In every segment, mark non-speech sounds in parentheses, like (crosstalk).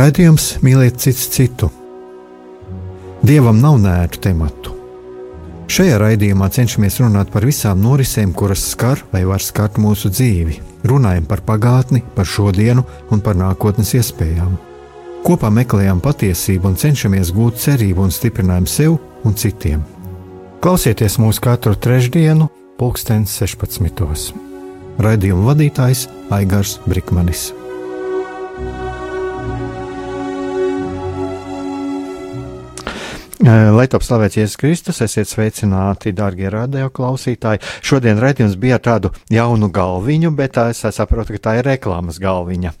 Raidījums mīlēt cits citu. Dievam nav nērtu tematu. Šajā raidījumā cenšamies runāt par visām norisēm, kuras skar vai var skart mūsu dzīvi. Runājam par pagātni, par šodienu un par nākotnes iespējām. Kopā meklējam patiesību un cenšamies gūt cerību un stiprinājumu sev un citiem. Klausieties mūsu katru trešdienu, pulkstens 16. Raidījuma vadītājs Aigars Brikmanis. Lai top slavēts Jēzus Kristus, esiet sveicināti, darbie radioklausītāji. Šodien raidījums bija ar tādu jaunu galviņu, bet es saprotu, ka tā ir reklāmas galviņa.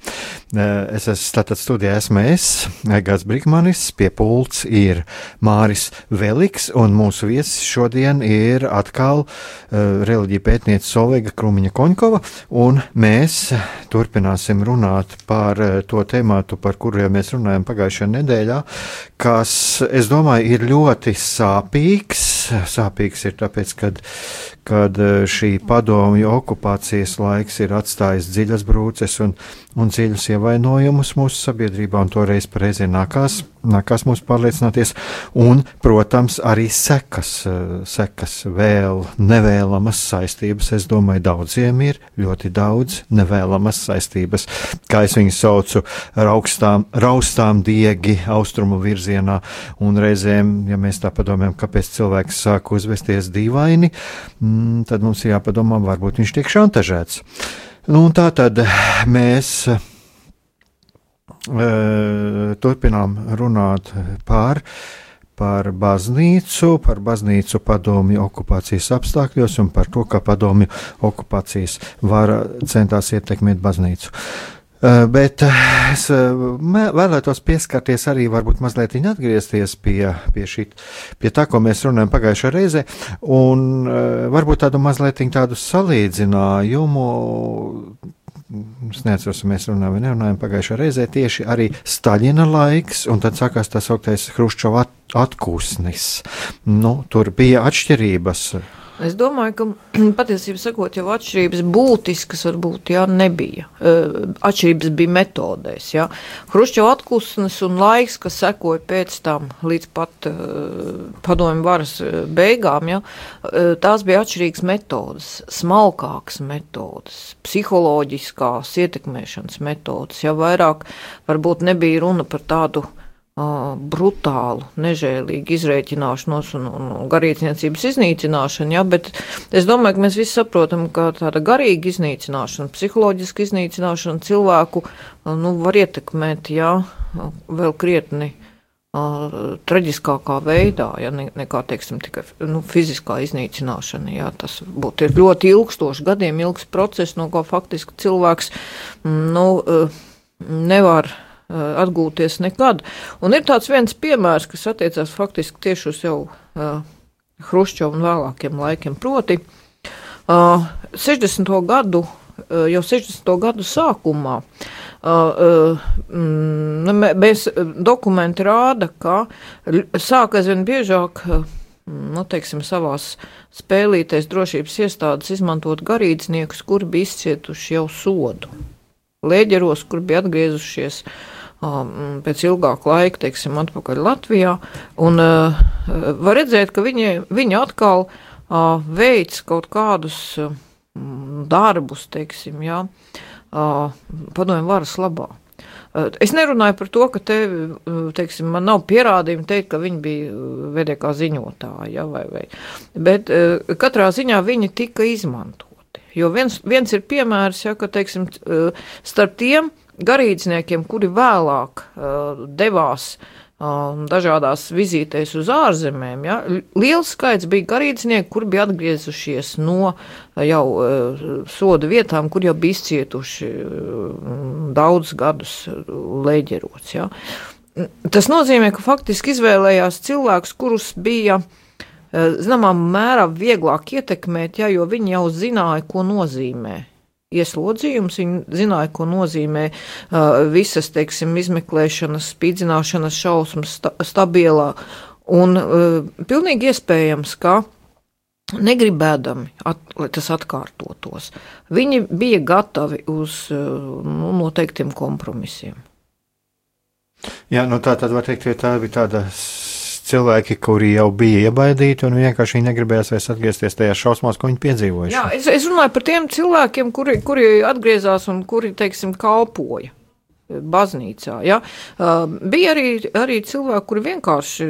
Es esmu tātad studijā, esmu es, Gats Brigmanis, pie pults ir Māris Veliks, un mūsu viesis šodien ir atkal reliģija pētniece Solveiga Krumiņa Koņkova, un mēs turpināsim runāt par to tēmātu, par kuru jau mēs runājam pagājušajā nedēļā, kas, es domāju, ir ļoti sāpīgs. Sāpīgs ir tāpēc, kad, kad eh, šī padomju okupācijas laiks ir atstājis dziļas brūces un, un dziļus ievainojumus mūsu sabiedrībā, un toreiz pareizi nākās, nākās mums pārliecināties, un, protams, arī sekas, eh, sekas vēl nevēlamas saistības. Es domāju, daudziem ir ļoti daudz nevēlamas saistības, kā es viņus saucu, raukstām, raustām diegi austrumu virzienā, un reizēm, ja mēs tā padomājam, kāpēc cilvēks sāk uzvesties dīvaini, mm, tad mums jāpadomā, varbūt viņš tiek šantažēts. Nu, tā tad mēs uh, turpinām runāt par par baznīcu, par baznīcu padomju okupācijas apstākļos un par to, kā padomju okupācijas vara centās ietekmēt baznīcu. Uh, bet es vēlētos pieskarties arī, varbūt mazliet atgriezties pie, pie, šī, pie tā, ko mēs runājam pagājušajā reizē, un varbūt tādu mazliet tādu salīdzinājumu es neatceros, mēs runājam nerunājam pagājušā reizē, tieši arī Staļina laiks, un tad sākās tā sauktais Hruščova atkūsnis. Nu, tur bija atšķirības Es domāju, ka (clears throat) patiesībā sakot, jau atšķirības būtiskas varbūt jā, nebija. Atšķirības bija metodēs. Jā. Hruščova atklāsmes un laiks, kas sekoja pēc tam līdz pat padomju varas beigām, jā, tās bija atšķirīgas metodas, smalkākas metodas, psiholoģiskās ietekmēšanas metodas. Jā, vairāk varbūt nebija runa par tādu brutālu, nežēlīgu izreikināšanos un, un, garīdzniecības iznīcināšanu, ja, bet es domāju, ka mēs visi saprotam, ka tāda garīga iznīcināšana, psiholoģiska iznīcināšana cilvēku nu, var ietekmēt ja, vēl krietni uh, traģiskākā veidā, ja ne, nekā, teiksim, tikai nu, fiziskā iznīcināšana. Ja, tas būtu ļoti ilgstošs, gadiem ilgs process, no kā faktiski cilvēks nu, uh, nevar atgūties nekad. Un ir tāds viens piemērs, kas attiecās faktiski tieši uz jau uh, Hruščovu un vēlākiem laikiem. Proti, uh, 60. gadu, uh, jau 60. gadu sākumā Uh, uh, mēs dokumenti rāda, ka sāk aizvien biežāk, nu, teiksim, savās spēlīties drošības iestādes izmantot garīdzniekus, kuri bija izcietuši jau sodu. Lēģeros, kur bija atgriezušies uh, pēc ilgāka laika, teiksim, atpakaļ Latvijā, un uh, var redzēt, ka viņi, viņi atkal veic kaut kādus uh, darbus, teiksim, jā, padomju varas labā. Uh, es nerunāju par to, ka te, teiksim, man nav pierādījumi teikt, ka viņi bija vedekā ziņotāji, ja, vai, vai. bet katrā ziņā viņi tika izmantoti. Jo viens, viens ir piemērs, ja, ka, teiksim, starp tiem, garīdzniekiem, kuri vēlāk uh, devās uh, dažādās vizītēs uz ārzemēm, ja, liels skaits bija garīdznieki, kur bija atgriezušies no uh, jau uh, soda vietām, kur jau bija izcietuši uh, daudz gadus leģerots. Ja. Tas nozīmē, ka faktiski izvēlējās cilvēkus, kurus bija zināmā mērā vieglāk ietekmēt, ja, jo viņi jau zināja, ko nozīmē ieslodzījums. Viņi zināja, ko nozīmē uh, visas, teiksim, izmeklēšanas, spīdzināšanas šausmas sta stabilā. Un uh, pilnīgi iespējams, ka negribēdami, at, lai tas atkārtotos, viņi bija gatavi uz uh, nu, noteiktiem kompromisiem. Jā, nu tā tad var teikt, ka tā bija tāda cilvēki, kuri jau bija iebaidīti un vienkārši negribējās vairs atgriezties tajās šausmās, ko viņi piedzīvoja. Jā, es, es runāju par tiem cilvēkiem, kuri, kuri atgriezās un kuri, teiksim, kalpoja baznīcā. Ja? Uh, bija arī, arī cilvēki, kuri vienkārši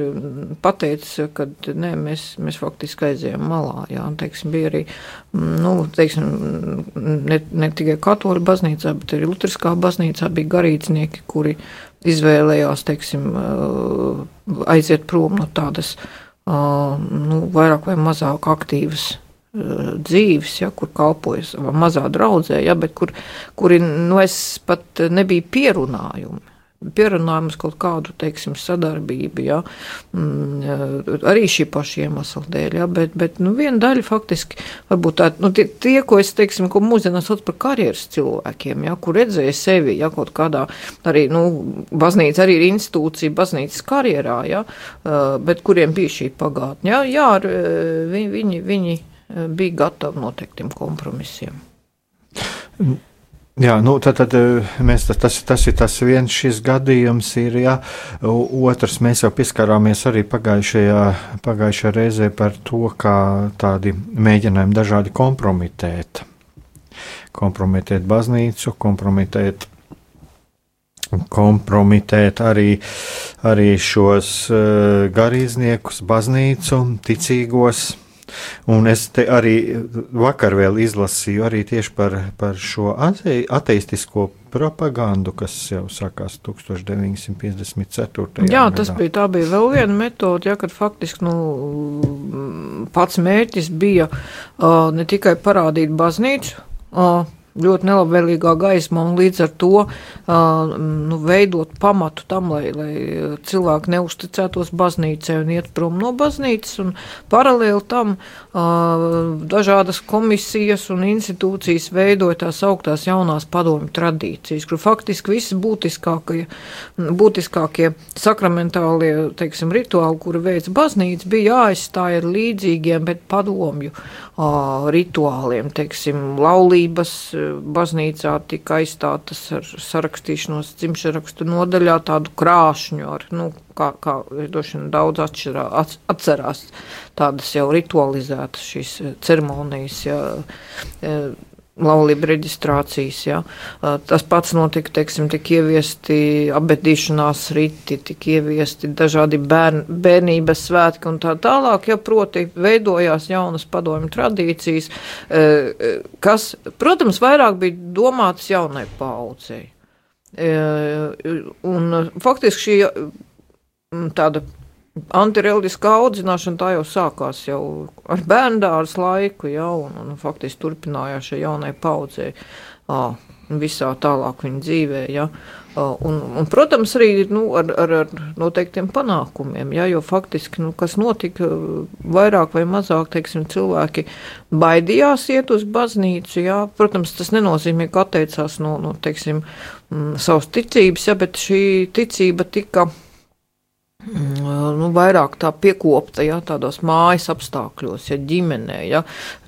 pateica, ka nē, mēs, mēs faktiski aizējām malā. Ja? Un, teiksim, bija arī nu, teiksim, ne, ne tikai katoļu baznīcā, bet arī lutriskā baznīcā bija garīdznieki, kuri izvēlējās teiksim, uh, aiziet prom no tādas uh, nu, vairāk vai mazāk aktīvas uh, dzīves, ja, kur kalpojas mazā draudzē, ja, bet kur, kuri nu, es pat nebija pierunājumi pierunājumus kaut kādu, teiksim, sadarbību, ja, mm, arī šī paša iemesla dēļ, ja, bet, bet, nu, viena daļa faktiski, varbūt tā, nu, tie, tie ko es, teiksim, ko mūsdienās sauc par karjeras cilvēkiem, ja, kur redzēja sevi, ja, kaut kādā, arī, nu, baznīca arī ir institūcija baznīcas karjerā, ja, bet kuriem bija šī pagātne, ja, jā, viņi, viņi, viņi bija gatavi noteiktiem kompromisiem. Mm. Jā, nu, tad, tad eh, mēs, tas, tas ir tas viens šis gadījums, ir, jā. Otrs, mēs jau pieskarāmies arī pagājušajā, pagājušajā reizē par to, kā tādi mēģinājumi dažādi kompromitēt. Kompromitēt baznīcu, kompromitēt kompromitēt arī, arī šos uh, garīdzniekus, baznīcu, ticīgos. Un es te arī vakar vēl izlasīju arī tieši par, par šo ate, ateistisko propagandu, kas jau sākās 1954. Jā, tas bija, tā bija vēl viena metode, ja, kad faktiski nu, pats mērķis bija uh, ne tikai parādīt baznīcu, uh, ļoti nelabvēlīgā gaismā un līdz ar to uh, nu, veidot pamatu tam, lai, lai cilvēki neusticētos baznīcai un iet prom no baznīcas. Paralēli tam uh, dažādas komisijas un institūcijas veidoja tās augtās jaunās padomju tradīcijas, kur faktiski visi būtiskākie, būtiskākie sakramentālie teiksim, rituāli, kuri veids baznīca, bija jāaizstāja ar līdzīgiem, bet padomju uh, rituāliem, teiksim, laulības baznīcā tika aizstātas ar sarakstīšanos dzimšanas nodaļā tādu krāšņu, ar, nu, kā, kā vien daudz atšķirā, atcerās tādas jau ritualizētas šīs ceremonijas. Ja, laulību reģistrācijas. Ja. Tas pats notika, teiksim, tika ieviesti abedīšanās riti, tika ieviesti dažādi bērn, bērnības svētki un tā tālāk, ja proti veidojās jaunas padomju tradīcijas, kas, protams, vairāk bija domātas jaunai paudzei. Un faktiski šī tāda Antireliģiskā audzināšana tā jau sākās jau ar bērndārs laiku, jau, un, un faktiski turpinājās šai jaunai paudzei visā tālāk viņa dzīvē. Ja. Un, un, protams, arī nu, ar, ar, ar noteiktiem panākumiem, ja, jo faktiski, nu, kas notika, vairāk vai mazāk teiksim, cilvēki baidījās iet uz baznīcu. Ja. Protams, tas nenozīmē, ka atteicās no, no teiksim, m, savas ticības, ja, bet šī ticība tika Mm, nu, vairāk tā piekopta, ja tādos mājas apstākļos, ja ģimenē, ja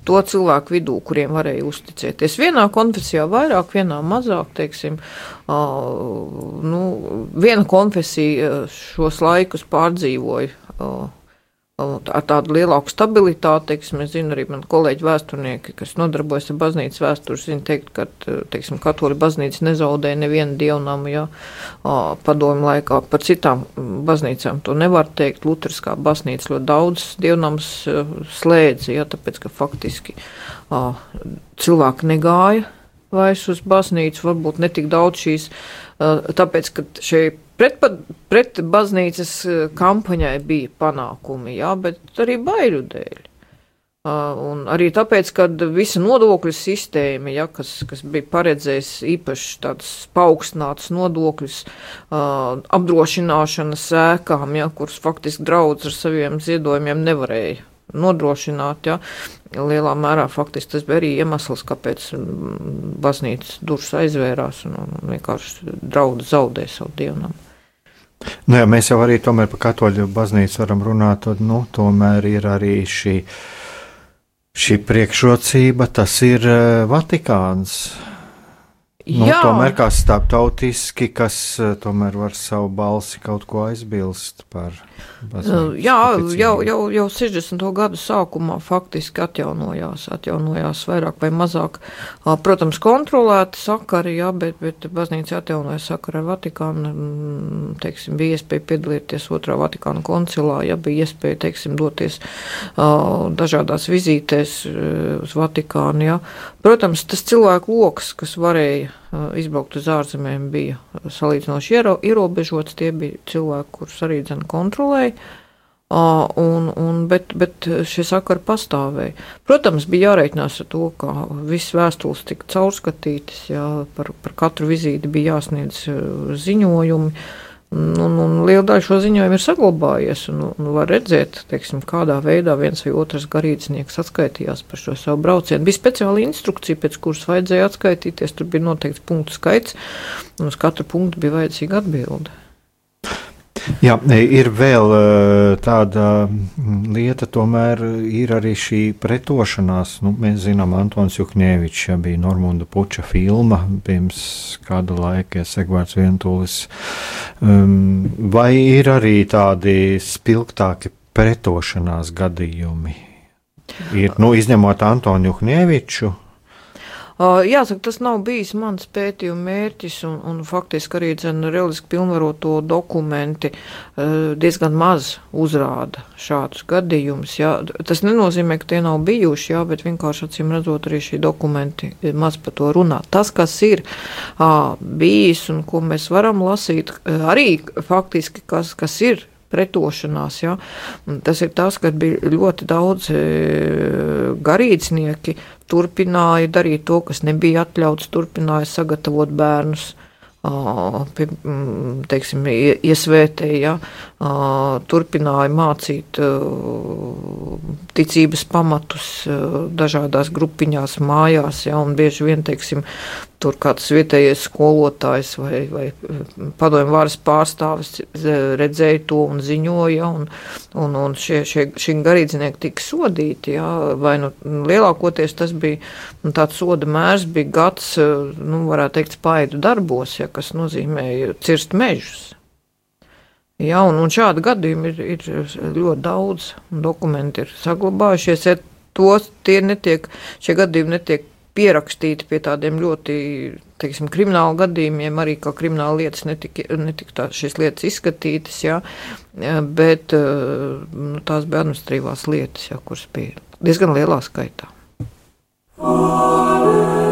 to cilvēku vidū, kuriem varēja uzticēties. Vienā konfesijā vairāk, vienā mazāk, teiksim, uh, nu, viena konfesija šos laikus pārdzīvoja. Uh, ar tādu lielāku stabilitāti. Teiksim, es zinu, arī man kolēģi vēsturnieki, kas nodarbojas ar baznīcas vēsturi, zina teikt, ka teiksim, katoļu baznīca nezaudēja nevienu dievnamu, ja padomu laikā par citām baznīcām to nevar teikt. Lutriskā baznīca ļoti daudz dievnams slēdza, ja, tāpēc, ka faktiski cilvēki negāja vairs uz baznīcu, varbūt netik daudz šīs, tāpēc, ka šie Pret, pret baznīcas eh, kampaņai bija panākumi, jā, bet arī baiļu dēļ. Uh, un arī tāpēc, ka visa nodokļu sistēma, ja, kas, kas bija paredzējusi īpaši tādas paaugstinātas nodokļus uh, apdrošināšanas sēkām, ja, kuras faktiski draudz ar saviem ziedojumiem nevarēja nodrošināt. Ja. Lielā mērā faktiski tas bija arī iemesls, kāpēc mm, baznīcas durvis aizvērās un, un vienkārši draudz zaudē savu dievnamu. Nu, jā, mēs jau arī par katoļu baznīcu varam runāt, tad nu, tomēr ir arī šī, šī priekšrocība, tas ir uh, Vatikāns. Nu, Jā. tomēr kā starptautiski, kas eh, tomēr var savu balsi kaut ko aizbilst par. Uh, jā, jau, jau, jau 60. gadu sākumā faktiski atjaunojās, atjaunojās vairāk vai mazāk, protams, kontrolēti sakari, jā, bet, bet baznīca atjaunoja sakari ar Vatikānu, mm, teiksim, bija iespēja piedalīties otrā Vatikāna koncilā, ja bija iespēja, teiksim, doties dažādās vizītēs uz Vatikānu, jā. Protams, tas cilvēku loks, kas varēja izbraukt uz ārzemēm, bija salīdzinoši ierobežots. Tie bija cilvēki, kurus arī dzene kontrolēja. Un, un, bet, bet šie sakari pastāvēja. Protams, bija jārēķinās ar to, ka visas vēstules tika caurskatītas, jā, par, par katru vizīti bija jāsniedz ziņojumi. Un, un, un liela daļa šo ziņojumu ir saglabājies. Un, un var redzēt, teiksim, kādā veidā viens vai otrs garīdznieks atskaitījās par šo savu braucienu. Bija speciāla instrukcija, pēc kuras vajadzēja atskaitīties. Tur bija noteikts punktu skaits, un uz katru punktu bija vajadzīga atbilde. Jā, ir vēl eh, tāda mm, lieta, tomēr ir arī šī pretošanās. Nu, mēs zinām, Antons Juhņēvičs ja bija Normunda Puča filma pirms kāda laika, ja Segvārds Vientulis. Um, vai ir arī tādi spilgtāki pretošanās gadījumi? Ir, nu, izņemot Antonu Juhņēviču, Jāsaka, tas nav bijis mans pētījuma mērķis, un, un faktiski arī reliģiski pilnvaroto dokumenti diezgan maz uzrāda šādus gadījumus. Jā. Tas nenozīmē, ka tie nav bijuši, jā, bet vienkārši acīm redzot, arī šie dokumenti maz par to runā. Tas, kas ir bijis un ko mēs varam lasīt, arī faktiski kas, kas ir pretošanās. Ja? Tas ir tas, ka bija ļoti daudz e, garīdznieki, turpināja darīt to, kas nebija atļauts, turpināja sagatavot bērnus. Teiksim, iesvētēja, turpināja mācīt ticības pamatus dažādās grupiņās, mājās, ja, bieži vien, teiksim, tur kāds vietējais skolotājs vai, vai padomju varas pārstāvis redzēja to un ziņoja, un, un, un šie, šie, šie garīdznieki tika sodīti, jā, vai nu lielākoties tas bija, nu, tāds soda mērs bija gads, nu, varētu teikt, spaidu darbos, ja, kas nozīmēja cirst mežus. Jā, un, un šādu gadījumu ir, ir ļoti daudz, dokumenti ir saglabājušies, ja tos tie netiek, šie gadījumi netiek pierakstīti pie tādiem ļoti teiksim, kriminālu gadījumiem, arī kā krimināla lietas netika, netika šīs lietas izskatītas, jā, bet nu, tās bija administratīvās lietas, jā, kuras bija diezgan lielā skaitā. Amen.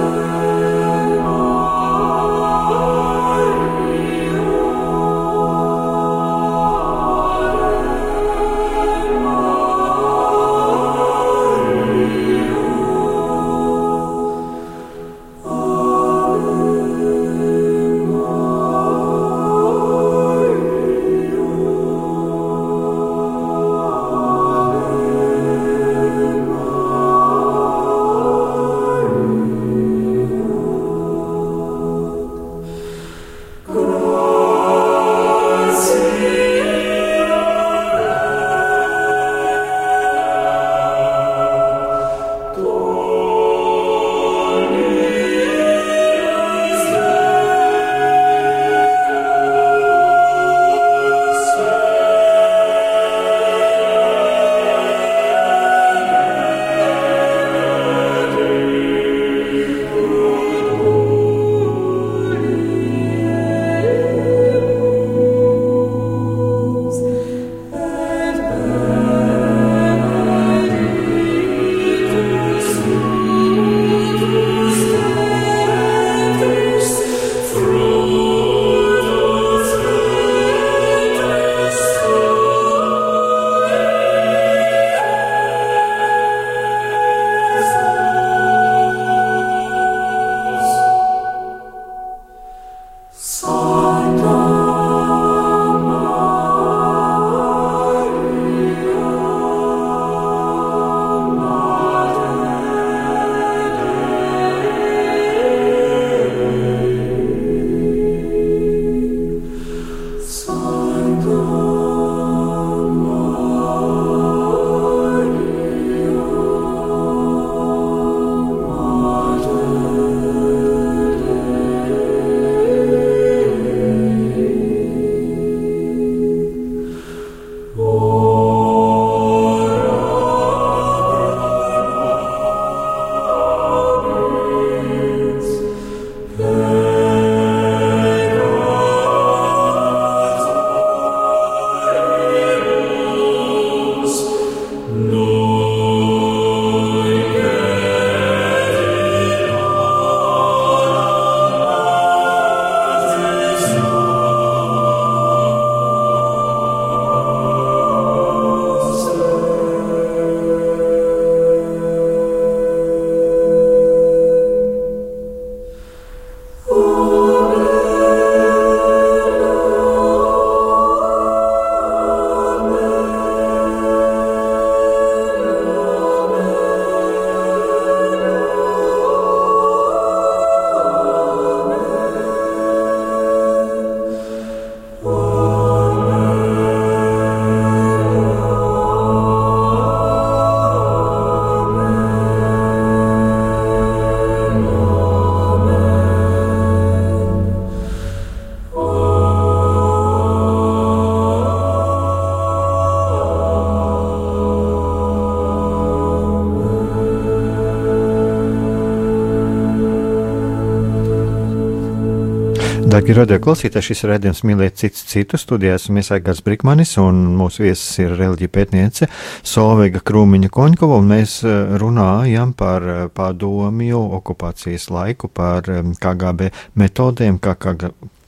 Darbie radio klausītāji, šis redzējums mīlēt cits citu studijās. Mēs Aigars Brikmanis un mūsu viesis ir reliģija pētniece Solveiga Krūmiņa Koņkova, un mēs eh, runājam par eh, padomju okupācijas laiku, par eh, KGB metodēm, kā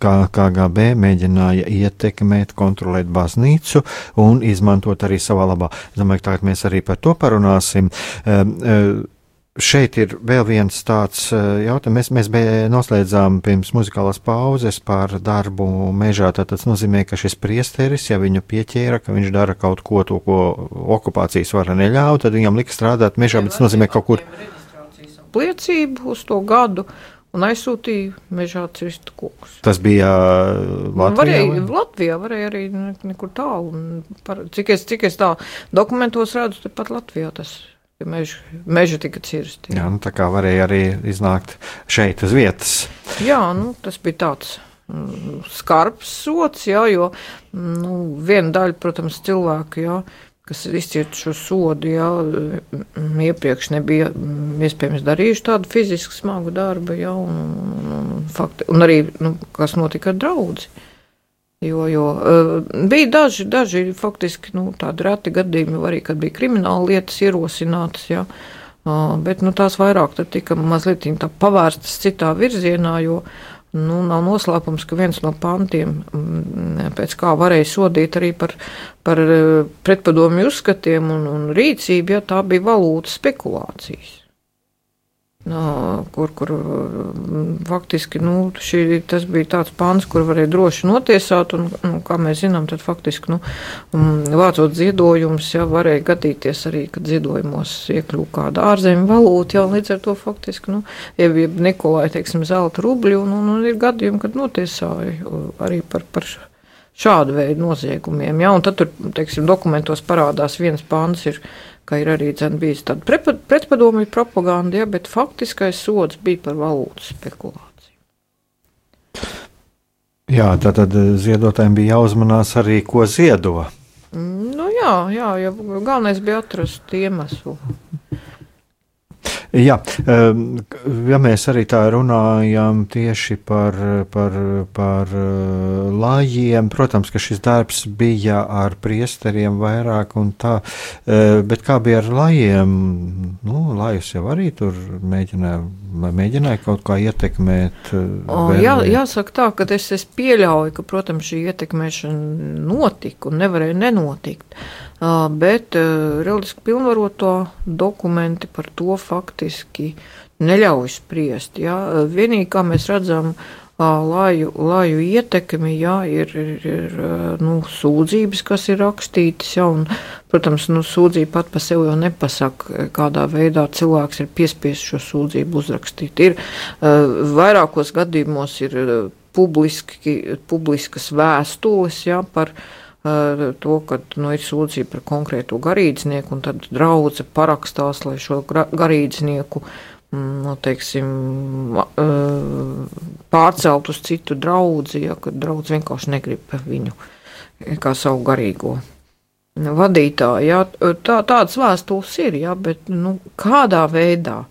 KGB mēģināja ietekmēt, kontrolēt baznīcu un izmantot arī savā labā. Es domāju, ka tagad mēs arī par to parunāsim. Šeit ir vēl viens tāds eh, jautājums. Mēs, mēs noslēdzām pirms muzikālās pauzes par darbu mežā. Tas nozīmē, ka šis priesteris, ja viņu pieķēra, ka viņš dara kaut ko, to, ko okupācijas vara neļauj, tad viņam lika strādāt mežā, bet tas nozīmē kaut kur. Liecību uz to gadu un aizsūtīja mežā cirstu kokus. Tas bija Latvijā? Varēja, Latvijā varēja arī nekur tālu. Par, cik, es, cik es tā dokumentos redzu, tad pat Latvijā tas ka meži, meži tika cirsti. Jā, nu, tā kā varēja arī iznākt šeit uz vietas. Jā, nu, tas bija tāds mm, skarbs sots, jā, jo nu, viena daļa, protams, cilvēku, jā, kas izcieta šo sodu, jā, mm, iepriekš nebija mm, iespējams darījuši tādu fizisku smagu darbu, jā, un, un, un, fakti, un arī, nu, kas notika ar draudzi. Jo, jo uh, bija daži, daži faktiski nu, tādi reti gadījumi, arī kad bija krimināla lietas ierosinātas. Ja, uh, bet nu, tās vairāk tika mazliet pavērstas citā virzienā, jo nu, nav noslēpums, ka viens no pantiem, mm, pēc kā varēja sodīt arī par, par pretpadomju uzskatiem un, un rīcību, ja tā bija valūtas spekulācijas. No, kur, kur faktiski nu, šī, tas bija tāds pāns, kur varēja droši notiesāt. Un, nu, kā mēs zinām, tad faktiski nu, vācot ziedojumus, jau varēja gadīties arī, kad ziedojumos iekļūst kāda ārzemju valūta. Jau līdz ar to faktiski, nu, ja bija Nikolai, teiksim, zelta rubļi, un, un, un ir gadījumi, kad notiesāja arī par, par šādu veidu noziegumiem. Ja? Tad tur, teiksim, dokumentos parādās viens pāns. Ir, ka ir arī bijis tāda pretpadomju propaganda, ja, bet faktiskais sods bija par valūtas spekulāciju. Jā, tad, tad ziedotājiem bija jāuzmanās arī, ko ziedo. Mm, nu jā, jā, ja galvenais bija atrast iemeslu. Jā, ehm, ja mēs arī tā runājam tieši par, par, par eh, lājiem, protams, ka šis darbs bija ar priesteriem vairāk un tā, eh, bet kā bija ar lājiem? Nu, lājus jau arī tur mēģināja, mēģināja kaut kā ietekmēt. Eh, o, jā, jāsaka tā, ka es, es pieļauju, ka, protams, šī ietekmēšana notika un nevarēja nenotikt bet reliģiski pilnvaroto dokumenti par to faktiski neļauj spriest. Jā. Vienīgi, kā mēs redzam, laju, laju ietekmi, jā, ir, ir, ir nu, sūdzības, kas ir rakstītas, jā, un, protams, nu, sūdzība pat par sevi jau nepasaka, kādā veidā cilvēks ir piespiests šo sūdzību uzrakstīt. Ir vairākos gadījumos ir publiski, publiskas vēstules, jā, par to, ka nu, ir sūdzība par konkrēto garīdznieku, un tad draudzene parakstās, lai šo garīdznieku mm, nu, teiksim, pārcelt uz citu draugu, ja draugs vienkārši negrib viņu kā savu garīgo vadītāju. Ja, tā, tādas vēstules ir, ja, bet nu, kādā veidā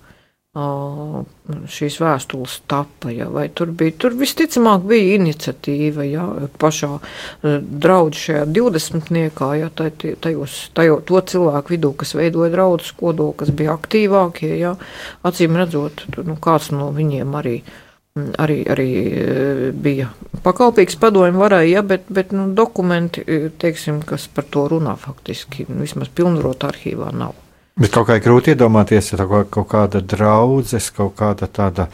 šīs vēstules tapa, ja, vai tur bija, tur visticamāk bija iniciatīva, ja, pašā draudz šajā 20-niekā, ja, tajos, tajo, to cilvēku vidū, kas veidoja draudzes kodolu, kas bija aktīvākie, ja, acīm redzot, nu, kāds no viņiem arī arī, arī bija pakalpīgs padomju varai, ja, bet, bet nu, dokumenti, teiksim, kas par to runā faktiski, vismaz pilnvarot arhīvā nav. Bet kaut kā grūti iedomāties, ja kaut, kaut kāda draudzes, kaut kāda tāda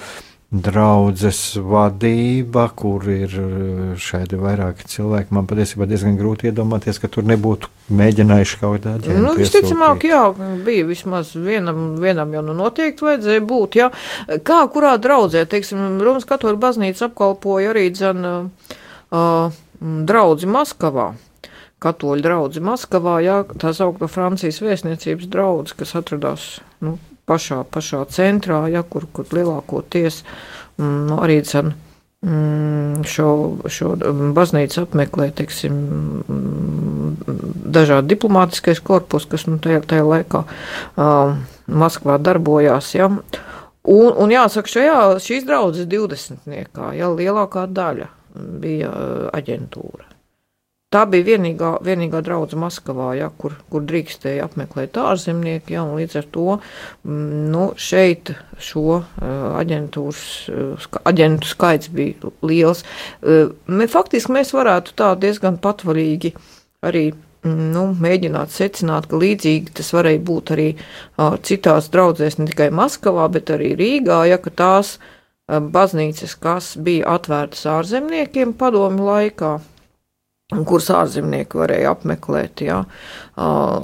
draudzes vadība, kur ir eh, šādi vairāki cilvēki. Man patiesībā diezgan grūti iedomāties, ka tur nebūtu mēģinājuši kaut kādā veidā. Nu, visticamāk, jā, bija vismaz vienam, vienam jau nu noteikti vajadzēja būt. Jā. Kā kurā draudzē, teiksim, Romas katoļu baznīca apkalpoja arī dzen uh, uh, draudzi Maskavā katoļu draugu Maskavā, jā, tā sauktā Francijas vēstniecības draugs, kas atradās nu, pašā, pašā centrā, jā, kur, kur lielākoties mm, arī cen, mm, šo, šo baznīcu apmeklē, teiksim, mm, dažādi diplomātiskais korpus, kas nu, tajā, tajā laikā uh, Maskvā darbojās, jā. Un, un jāsaka, šajā šīs draudzes 20. jau lielākā daļa bija aģentūra. Tā bija vienīgā, vienīgā draudzene Maskavā, ja, kur, kur drīkstēja apmeklēt ārzemnieki. Ja, līdz ar to mm, nu, šeit šo aģentūras aģentu skaits bija liels. Faktiski mēs varētu tā diezgan patvaļīgi arī nu, mēģināt secināt, ka līdzīgi tas varēja būt arī citās draudzēs, ne tikai Maskavā, bet arī Rīgā, ja tās baznīcas, kas bija atvērtas ārzemniekiem padomu laikā, kuras ārzemnieki varēja apmeklēt, uh,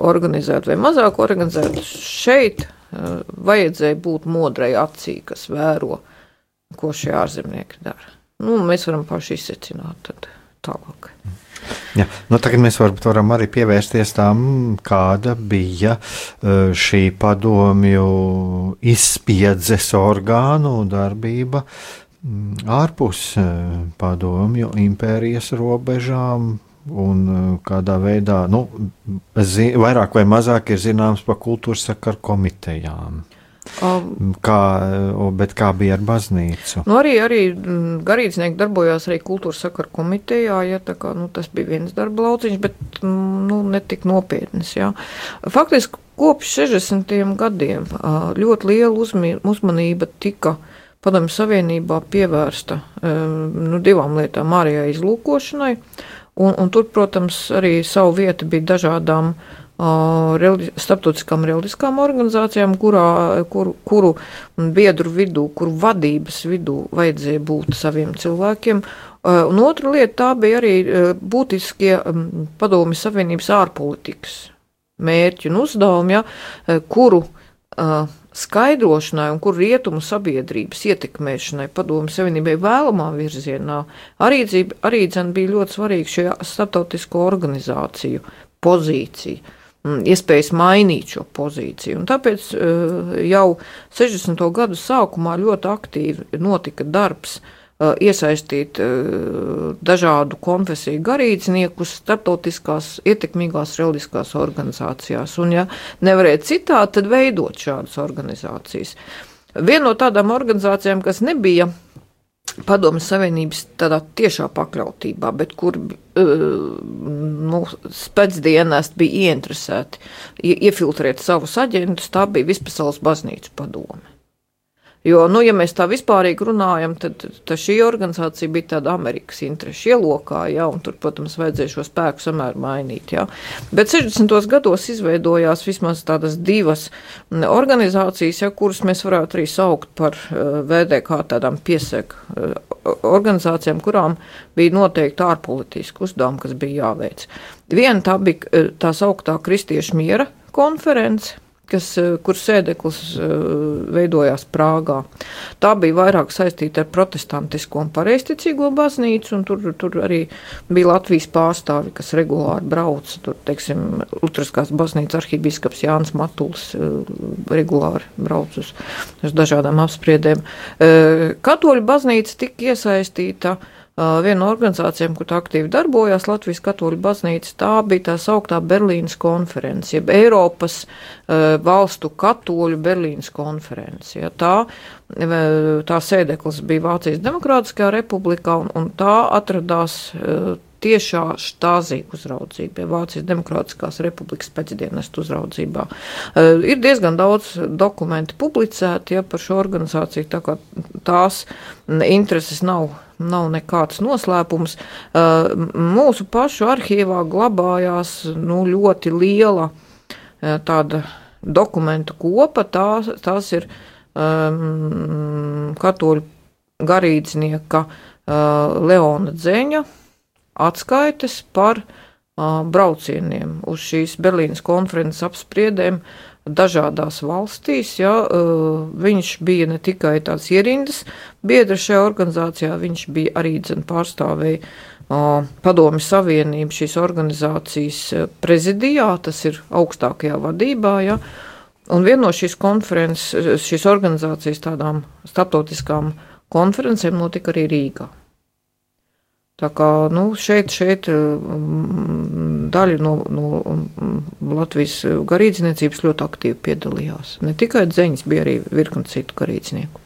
organizēt vai mazāk organizēt, šeit uh, vajadzēja būt modrai acī, kas vēro, ko šie ārzemnieki dara. Nu, mēs varam paši izsecināt tālāk. Ja, nu tagad mēs varbūt varam arī pievērsties tam, kāda bija e, šī padomju izspiedzes orgānu darbība mm, ārpus e, padomju impērijas robežām. Un e, kādā veidā, nu, vairāk vai mazāk ir zināms par kultūras sakaru komitejām. Um, kā, bet kā bija ar baznīcu? Nu arī, arī mm, garīdznieki darbojās arī kultūras sakaru komitejā, ja tā kā, nu, tas bija viens darba lauciņš, bet, mm, nu, netik nopietnis, jā. Faktiski kopš 60. gadiem ļoti liela uzmanība tika padomju savienībā pievērsta nu, divām lietām - ārējai izlūkošanai, un, un tur, protams, arī savu vietu bija dažādām starptautiskām reliģiskām organizācijām, kurā, kur, kuru biedru vidū, kuru vadības vidū vajadzēja būt saviem cilvēkiem. Un otra lieta tā bija arī būtiskie padomi Savienības ārpolitikas mērķi un uzdevumi, ja, kuru skaidrošanai un kur rietumu sabiedrības ietekmēšanai padomu savienībai vēlamā virzienā arī, arī bija ļoti svarīga šajā starptautisko organizāciju pozīcija. Mm, iespējas mainīt šo pozīciju. Un tāpēc eh, jau 60. gadu sākumā ļoti aktīvi notika darbs iesaistīt eh, dažādu konfesiju garīdzniekus starptautiskās ietekmīgās reliģiskās organizācijās. Un, ja nevarēja citādi, tad veidot šādas organizācijas. Viena no tādām organizācijām, kas nebija Padomju Savienības tādā tiešā pakļautībā, bet kur uh, nu, spēcdienesti bija ieinteresēti iefiltrēt savus aģentus, tā bija Vispasaules baznīcu padome. Jo, nu, ja mēs tā vispārīgi runājam, tad, tad šī organizācija bija tāda Amerikas interešu ielokā, ja, un tur, protams, vajadzēja šo spēku samēr mainīt. Ja. Bet 60. gados izveidojās vismaz tādas divas organizācijas, ja, kuras mēs varētu arī saukt par uh, eh, VDK tādām piesek uh, organizācijām, kurām bija noteikti ārpolitiski uzdevumi, kas bija jāveic. Viena tā bija uh, tā sauktā Kristiešu miera konference, kas, eh, kur sēdeklis eh, veidojās Prāgā. Tā bija vairāk saistīta ar protestantisko un pareizticīgo baznīcu, un tur, tur arī bija Latvijas pārstāvi, kas regulāri brauca. Tur, teiksim, Lutriskās baznīcas arhibīskaps Jānis Matuls eh, regulāri brauc uz, uz dažādām apspriedēm. Katoļu baznīca tika iesaistīta Viena no organizācijām, kur aktīvi darbojās Latvijas katoļu baznīca, tā bija tā sauktā Berlīnas konference, jeb Eiropas uh, valstu katoļu Berlīnas konference. Ja, tā, tā sēdeklis bija Vācijas Demokrātiskajā republikā, un, un tā atradās uh, tiešā štāzī uzraudzība, ja Vācijas Demokrātiskās republikas pēcdienestu uzraudzībā. Uh, ir diezgan daudz dokumentu publicēti ja, par šo organizāciju, tā kā tās intereses nav nav nekāds noslēpums. Uh, mūsu pašu arhīvā glabājās nu, ļoti liela uh, tāda dokumentu kopa. Tās, tās ir um, katoļu garīdznieka uh, Leona Dzeņa atskaites par uh, braucieniem uz šīs Berlīnas konferences apspriedēm dažādās valstīs. Ja, uh, viņš bija ne tikai tāds ierindas biedrs šajā organizācijā, viņš bija arī dzen pārstāvēja uh, Padomi Savienību šīs organizācijas uh, prezidijā, tas ir augstākajā vadībā. Ja, un viena no šīs konferences, šīs organizācijas tādām starptautiskām konferencēm notika arī Rīgā. Tā kā nu, šeit, šeit daļa no, no Latvijas garīdzniecības ļoti aktīvi piedalījās. Ne tikai dzeņas, bija arī virkni citu garīdznieku.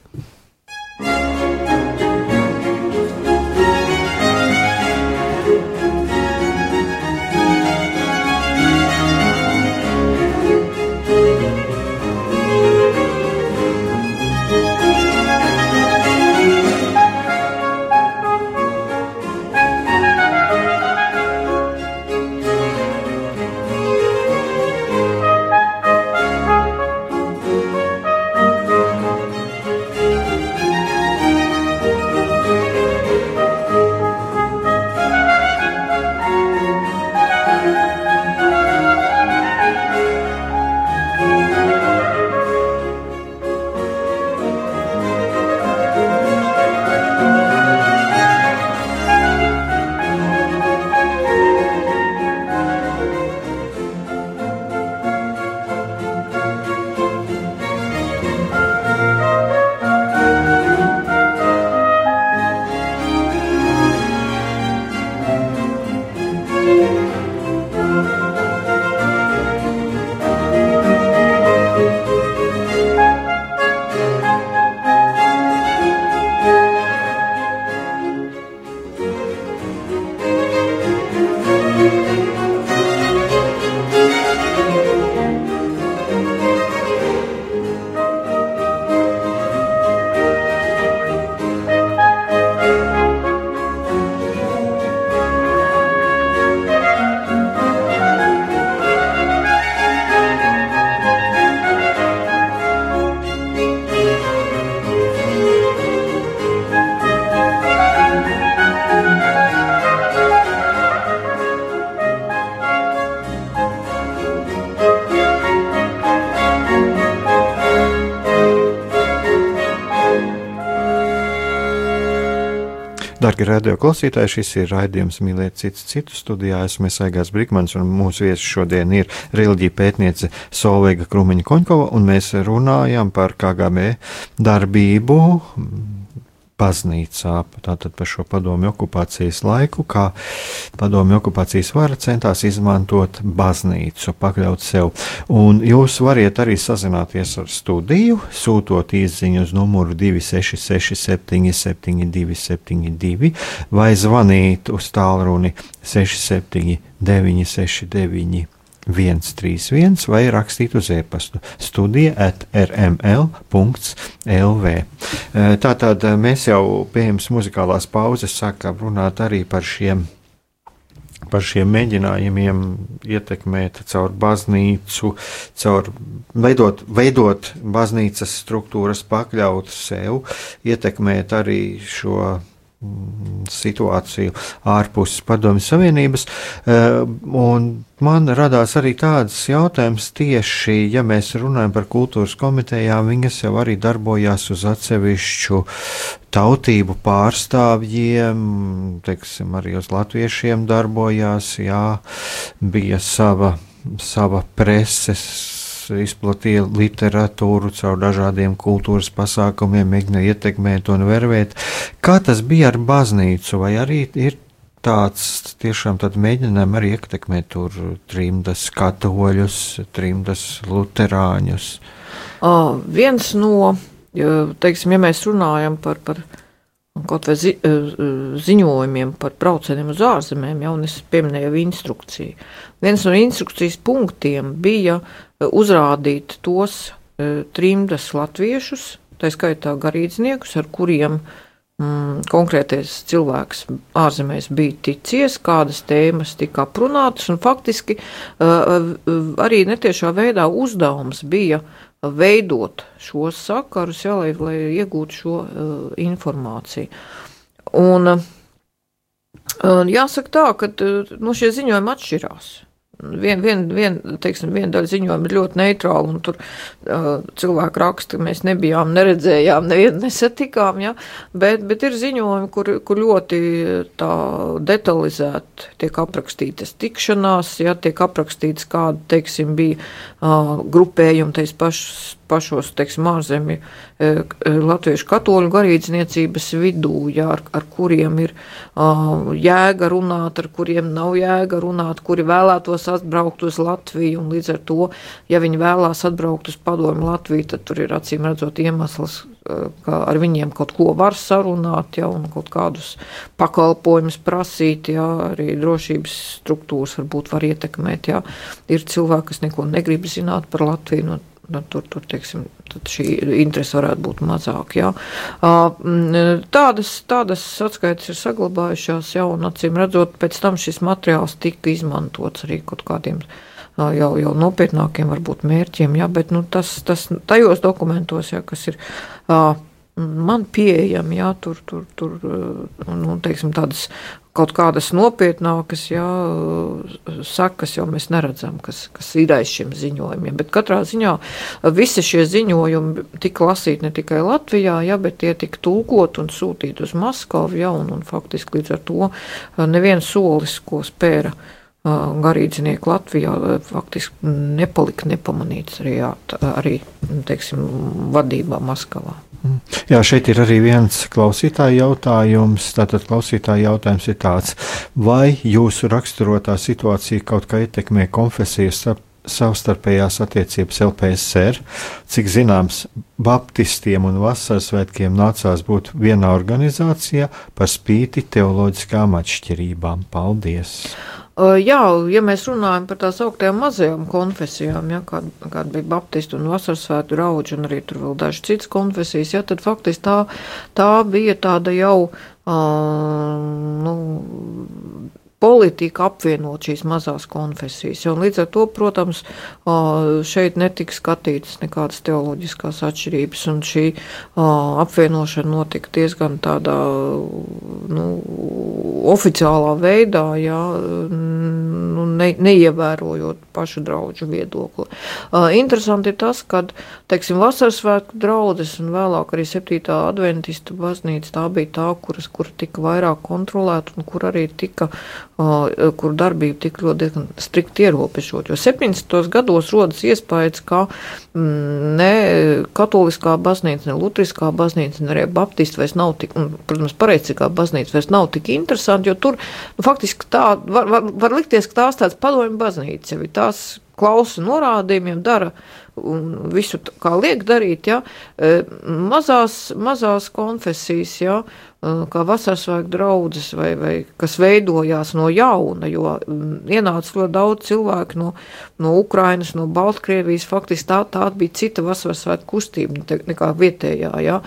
Darbie radio klausītāji, šis ir raidījums Mīlēt citus citu studijā. Esmu Aigās Brikmans un mūsu viesis šodien ir reliģija pētniece Solveiga Krumiņa Koņkova, un mēs runājam par KGB darbību baznīcā, tātad par šo padomju okupācijas laiku, kā padomju okupācijas vara centās izmantot baznīcu, pakļaut sev. Un jūs variet arī sazināties ar studiju, sūtot īsiņu uz numuru 266 77 272 vai zvanīt uz tālruni 67 969 131 vai rakstīt uz e-pastu studija at rml.lv. E, tātad e, mēs jau pirms muzikālās pauzes sākām runāt arī par šiem par šiem mēģinājumiem ietekmēt caur baznīcu, caur veidot, veidot baznīcas struktūras, pakļaut sev, ietekmēt arī šo situāciju ārpus Padomju Savienības. Eh, man radās arī tāds jautājums tieši, ja mēs runājam par kultūras komitejām, viņas jau arī darbojās uz atsevišķu tautību pārstāvjiem, teiksim, arī uz latviešiem darbojās, jā, bija sava, sava preses izplatīja literatūru caur dažādiem kultūras pasākumiem, mēģināja ietekmēt un vervēt. Kā tas bija ar baznīcu, vai arī ir tāds tiešām mēģinājums arī ietekmēt tur trimdas katoļus, trimdas luterāņus? Uh, viens no, teiksim, ja mēs runājam par, par kaut vai zi, ziņojumiem par braucieniem uz ārzemēm, jau es pieminēju instrukciju. Viens no instrukcijas punktiem bija uzrādīt tos e, trimdas latviešus, tā skaitā garīdzniekus, ar kuriem mm, konkrētais cilvēks ārzemēs bija ticies, kādas tēmas tika aprunātas, un faktiski uh, arī netiešā veidā uzdevums bija veidot šos sakarus, jā, lai, lai iegūtu šo uh, informāciju. Un, jāsaka tā, ka nu, šie ziņojumi atšķirās. Viena vien, vien, teiksim, viena daļa ziņojuma ir ļoti neitrāla, un tur uh, cilvēki raksta, ka mēs nebijām, neredzējām, nevienu nesatikām, ja? bet, bet ir ziņojumi, kur, kur ļoti detalizēti tiek aprakstītas tikšanās, ja tiek aprakstīts, kāda, teiksim, bija uh, grupējumi tais pašas pašos, teiksim, ārzemju uh, latviešu katoļu garīdzniecības vidū, jā, ar, ar kuriem ir uh, jēga runāt, ar kuriem nav jēga runāt, kuri vēlētos atbraukt uz Latviju, un līdz ar to, ja viņi vēlās atbraukt uz padomu Latviju, tad tur ir acīm redzot iemesls, ka ar viņiem kaut ko var sarunāt, ja, un kaut kādus pakalpojumus prasīt, ja, arī drošības struktūras varbūt var ietekmēt, ja. Ir cilvēki, kas neko negrib zināt par Latviju, no, nu, tur, tur teiksim, šī interese varētu būt mazāka. Ja. Tādas, tādas atskaites ir saglabājušās, ja, un acīm redzot, pēc tam šis materiāls tika izmantots arī kaut kādiem jau, jau nopietnākiem varbūt mērķiem, jā, bet nu, tas, tas tajos dokumentos, jā, kas ir man pieejami, jā, tur, tur, tur nu, teiksim, tādas kaut kādas nopietnākas jā, sakas jau mēs neredzam, kas, kas ir aiz šiem ziņojumiem. Bet katrā ziņā visi šie ziņojumi tika lasīti ne tikai Latvijā, jā, bet tie tika tulkot un sūtīti uz Maskavu, jā, un, un faktiski līdz ar to neviens solis, ko spēra garīdznieki Latvijā faktiski nepalika nepamanīts arī, jā, arī teiksim, vadībā Maskavā. Jā, šeit ir arī viens klausītāja jautājums. Tātad klausītāja jautājums ir tāds, vai jūsu raksturotā situācija kaut kā ietekmē konfesijas savstarpējās attiecības LPSR. Cik zināms, Baptistiem un Vasaras svētkiem nācās būt vienā organizācijā par spīti teoloģiskām atšķirībām. Paldies! Jā, ja mēs runājam par tās augtajām mazajām konfesijām, ja, kāda kā bija Baptistu un Vasarsvētku draugi, un arī tur vēl dažas citas konfesijas, ja, tad faktiski tā, tā bija tāda jau, uh, nu, politika apvienot šīs mazās konfesijas. Un līdz ar to, protams, šeit netika skatītas nekādas teoloģiskās atšķirības, un šī apvienošana notika diezgan tādā nu, oficiālā veidā, jā, nu, ne, neievērojot pašu draugu viedokli. Interesanti ir tas, ka, teiksim, vasaras svētku draudzes un vēlāk arī 7. adventistu baznīca tā bija tā, kuras, kur tika vairāk kontrolēta un kur arī tika kur darbība tik ļoti strikti ierobežot. Jo 70. gados rodas iespējas, ka mm, ne katoliskā baznīca, ne lutriskā baznīca, ne arī baptisti vairs nav tik, un, protams, pareicīgā baznīca vairs nav tik interesanti, jo tur nu, faktiski tā var, var, var likties, ka tās tāds padomju baznīca, jau tās klausa norādījumiem, dara visu kā liek darīt, ja, mazās, mazās konfesijas, ja, kā vasarasvēku draudzes, vai, vai kas veidojās no jauna, jo ienāca ļoti daudz cilvēku no, no Ukrainas, no Baltkrievijas, faktiski tā, tā bija cita vasarasvēku kustība nekā vietējā, ja,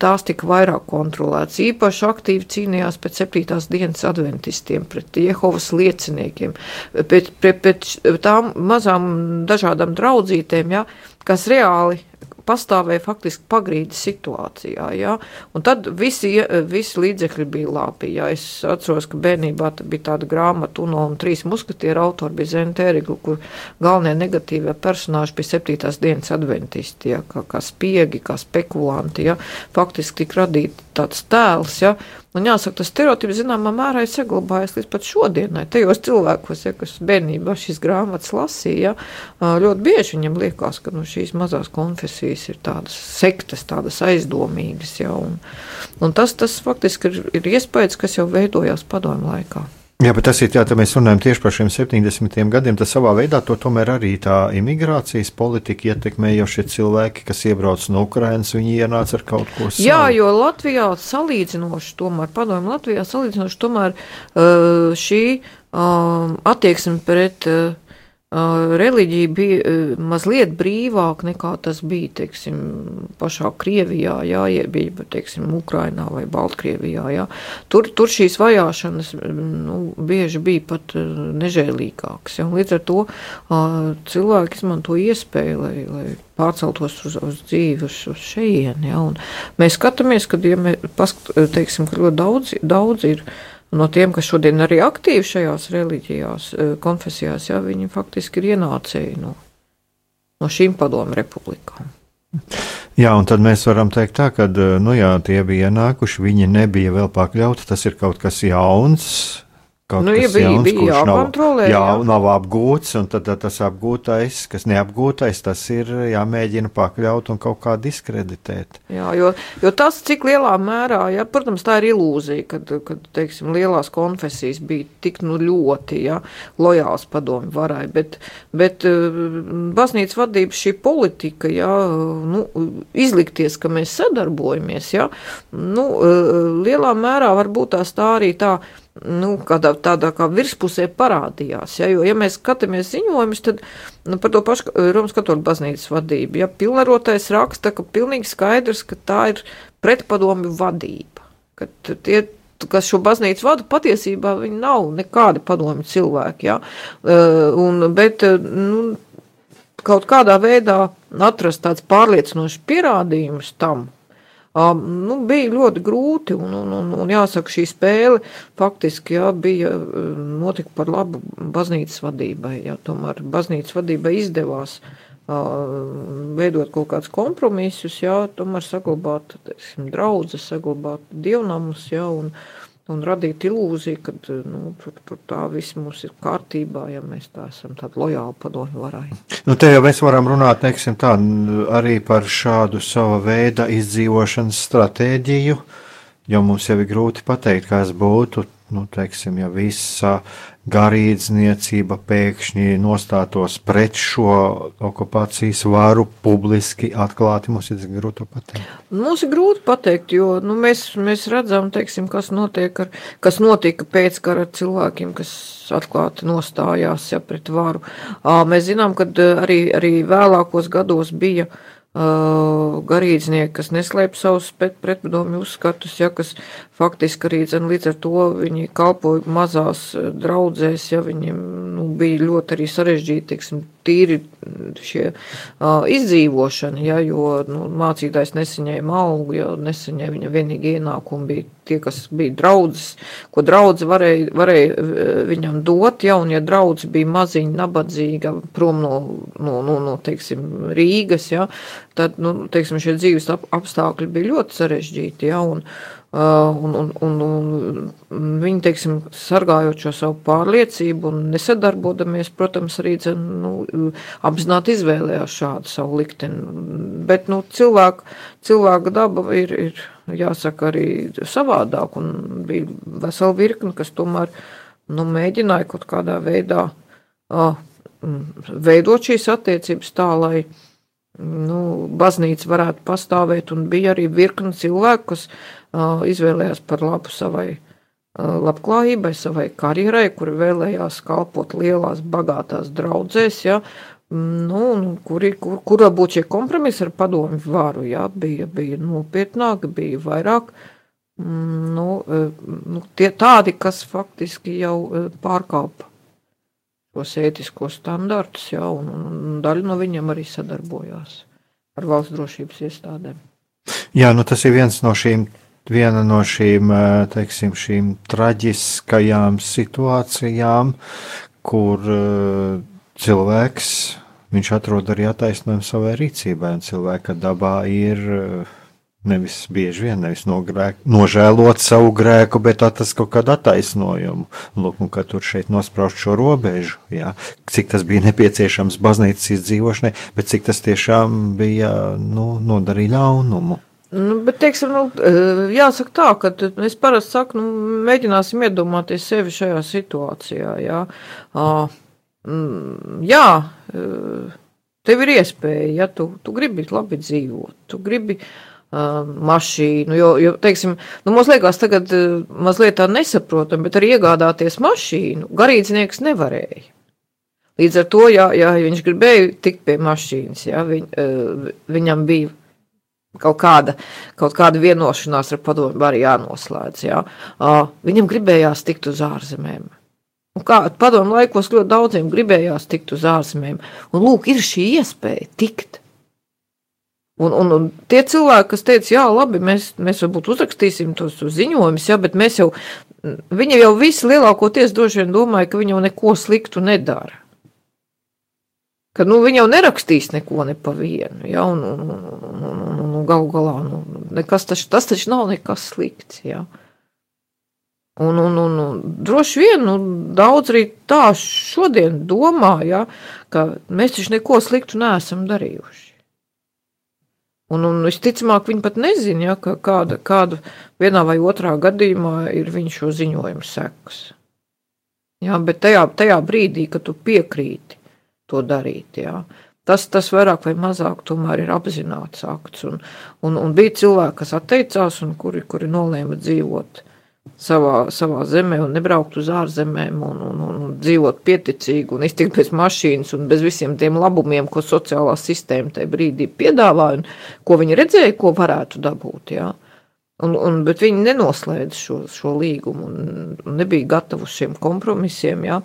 tās tika vairāk kontrolētas, īpaši aktīvi cīnījās pēc septītās dienas adventistiem, pret Jehovas lieciniekiem, pret, pret, pret tām mazām dažādām draudzītēm, ja, kas reāli pastāvēja faktiski pagrīdes situācijā. Ja? Un tad visi, visi līdzekļi bija labi. Ja? Es atceros, ka bērnībā bija tāda grāmata, Uno un trīs muskatieru autori bija Zentērigli, kur galvenie negatīvie personāži bija septītās dienas adventisti, ja? kā, kā spiegi, kā spekulanti. Ja? Faktiski tika radīti tāds tēls. Ja? Un jāsaka, tas stereotips zināmā mērā ir saglabājies līdz pat šodienai. Tajos cilvēkos, ja, kas bērnībā šīs grāmatas lasīja, ļoti bieži viņam liekas, ka nu, šīs mazās konfesijas ir tādas sektas, tādas aizdomīgas. Ja, un, un tas, tas faktiski ir, ir iespējas, kas jau veidojās padomu laikā. Jā, bet tas ir ka mēs runājam tieši par šiem 70. gadiem. Tas savā veidā to tomēr arī tā imigrācijas politika ietekmē, jo šie cilvēki, kas iebrauc no Ukrainas, viņi ienāca ar kaut ko savu. Jā, jo Latvijā salīdzinoši, tomēr padomju Latvijā salīdzinoši, tomēr šī attieksme pret reliģija bija mazliet brīvāka nekā tas bija, teiksim, pašā Krievijā, jā, bija, teiksim, Ukrainā vai Baltkrievijā, jā. Tur, tur šīs vajāšanas, nu, bieži bija pat nežēlīgākas, jā, un līdz ar to cilvēki izmanto iespēju, lai, lai pārceltos uz, uz dzīvi, uz, uz šejieni, jā, un mēs skatāmies, kad, ja mēs, paskat, teiksim, ka ļoti daudz, daudz ir, no tiem, kas šodien arī aktīvi šajās reliģijās, eh, konfesijās, jā, viņi faktiski ir ienācēji no, no šīm padomu republikām. Jā, un tad mēs varam teikt tā, ka eh, nu jā, tie bija ienākuši, viņi nebija vēl pakļauti, tas ir kaut kas jauns, kaut Nu, ja kas bija- jauns, bija kurš nav, jā, jā. nav apgūts, un tad, tad tas apgūtais, kas neapgūtais, tas ir jāmēģina pakļaut un kaut kā diskreditēt. Jā, jo, jo tas, cik lielā mērā, ja, protams, tā ir ilūzija, kad, kad teiksim, lielās konfesijas bija tik nu, ļoti ja, lojāls padomju varai, bet, bet eh, baznīcas vadības šī politika, ja, nu, izlikties, ka mēs sadarbojamies, ja, nu, eh, lielā mērā varbūt tās tā arī tā, nu, kādā tādā kā virspusē parādījās. Ja, jo, ja mēs skatāmies ziņojumus, tad nu, par to pašu eh, Romas katoļu baznīcas vadību, ja pilnvarotais raksta, ka pilnīgi skaidrs, ka tā ir pretpadomju vadība. Ka tie, kas šo baznīcu vada, patiesībā viņi nav nekādi padomju cilvēki. Ja? Eh, Un, bet, eh, nu, kaut kādā veidā atrast tāds pārliecinošs pierādījums tam, nu, bija ļoti grūti, un, un, un, un jāsaka, šī spēle faktiski jā, bija um, notika par labu baznīcas vadībai. Jā, tomēr baznīcas vadībai izdevās uh, veidot kaut kādus kompromisus, jā, tomēr saglabāt teiksim, draudzes, saglabāt dievnamus, jā, un, un radīt ilūziju, ka nu, tur, tur tā viss mums ir kārtībā, ja mēs tā esam tādi lojāli padomju varai. Nu, te jau mēs varam runāt teiksim, tā, arī par šādu sava veida izdzīvošanas stratēģiju, jo mums jau ir grūti pateikt, kas būtu, nu, teiksim, ja visa garīdzniecība pēkšņi nostātos pret šo okupācijas varu publiski atklāti, mums ir grūti pateikt. Mums ir grūti pateikt, jo nu, mēs, mēs redzam, teiksim, kas, notiek ar, kas notika pēc kara ar cilvēkiem, kas atklāti nostājās ja, pret varu. Mēs zinām, ka arī, arī vēlākos gados bija garīdznieki, kas neslēp savus pret- pretpadomju uzskatus, ja, kas faktiski arī dzen, līdz ar to viņi kalpoja mazās eh, draudzēs, ja viņiem nu, bija ļoti arī sarežģīti, teiksim, tīri šie uh, izdzīvošana, ja, jo nu, mācītājs nesaņēma algu, jo nesaņēma viņa vienīgi ienākumi bija tie, kas bija draudzes, ko draudze varēja, varēja viņam dot, ja, un ja draudze bija maziņa, nabadzīga, prom no, no, no, no teiksim, Rīgas, ja, tad, nu, teiksim, šie dzīves ap, apstākļi bija ļoti sarežģīti, ja, un, uh, un, un, un, un viņi, teiksim, sargājot šo savu pārliecību un nesadarbodamies, protams, arī, dzen, nu, apzināti izvēlējās šādu savu likteni, bet, nu, cilvēku, cilvēka daba ir, ir, jāsaka, arī savādāk, un bija vesela virkne, kas tomēr, nu, mēģināja kaut kādā veidā uh, veidot šīs attiecības tā, lai, nu, baznīca varētu pastāvēt, un bija arī virkni cilvēku, kas uh, izvēlējās par labu savai labklājībai, savai karjerai, kuri vēlējās kalpot lielās, bagātās draudzēs, ja, nu, nu, kuri, kur, kur varbūt šie kompromisi ar padomu varu, ja, bija, bija nopietnāki, bija vairāk, mm, nu, nu, tie tādi, kas faktiski jau pārkāpa šos ētiskos standartus, ja, un, un daļa no viņiem arī sadarbojās ar valsts drošības iestādēm. Jā, nu tas ir viens no šīm, viena no šīm, eh, teiksim, šīm traģiskajām situācijām, kur uh, cilvēks, viņš atrod arī attaisnojumu savai rīcībai, un cilvēka dabā ir uh, nevis bieži vien, nevis nogrēk, nožēlot savu grēku, bet atrast kaut kādu attaisnojumu. Lūk, un ka tur šeit nospraust šo robežu, jā, cik tas bija nepieciešams baznīcas izdzīvošanai, bet cik tas tiešām bija, nu, nodarīja ļaunumu. Nu, bet, teiksim, nu, eh, jāsaka tā, ka t- es parasti saku, nu, mēģināsim iedomāties sevi šajā situācijā. Jā, uh, jā eh, tev ir iespēja, ja tu, tu gribi labi dzīvot, tu gribi mašīnu, jo, jo teiksim, nu, mums liekas tagad mazliet tā nesaprotam, bet arī iegādāties mašīnu garīdznieks nevarēja. Līdz ar to, ja, ja viņš gribēja tikt pie mašīnas, ja, viņ, viņam bija kaut kāda, kaut kāda vienošanās ar padomu arī jānoslēdz. Jā. Uh, viņam gribējās tikt uz ārzemēm. Un kā padomu laikos ļoti daudziem gribējās tikt uz ārzemēm. Un lūk, ir šī iespēja tikt. Un, un, un tie cilvēki, kas teica, jā, labi, mēs, mēs varbūt uzrakstīsim tos ziņojumus, jā, bet mēs jau, viņi jau visi lielākoties droši vien domāja, ka viņi jau neko sliktu nedara. Ka nu, viņi jau nerakstīs neko ne pa vienu. Ja, un, un, un, un, un, un, galu galā nu, nekas taču, tas taču nav nekas slikts. Ja. Un, un, un, un droši vien nu, daudz arī tā šodien domā, ja, ka mēs taču neko sliktu neesam darījuši. Un, un visticamāk, viņi pat nezina, ja, ka kāda, kāda vienā vai otrā gadījumā ir viņa šo ziņojumu sekas. Ja, bet tajā, tajā brīdī, kad tu piekrīti to darīt, ja, tas, tas vairāk vai mazāk tomēr ir apzināts akts. Un, un, un bija cilvēki, kas atteicās un kuri, kuri nolēma dzīvot savā, savā zemē un nebraukt uz ārzemēm un, un, un, un dzīvot pieticīgi un iztikt bez mašīnas un bez visiem tiem labumiem, ko sociālā sistēma tajā brīdī piedāvāja un ko viņi redzēja, ko varētu dabūt. Jā. Un, un, bet viņi nenoslēdz šo, šo līgumu un, un nebija gatavi šiem kompromisiem. Jā.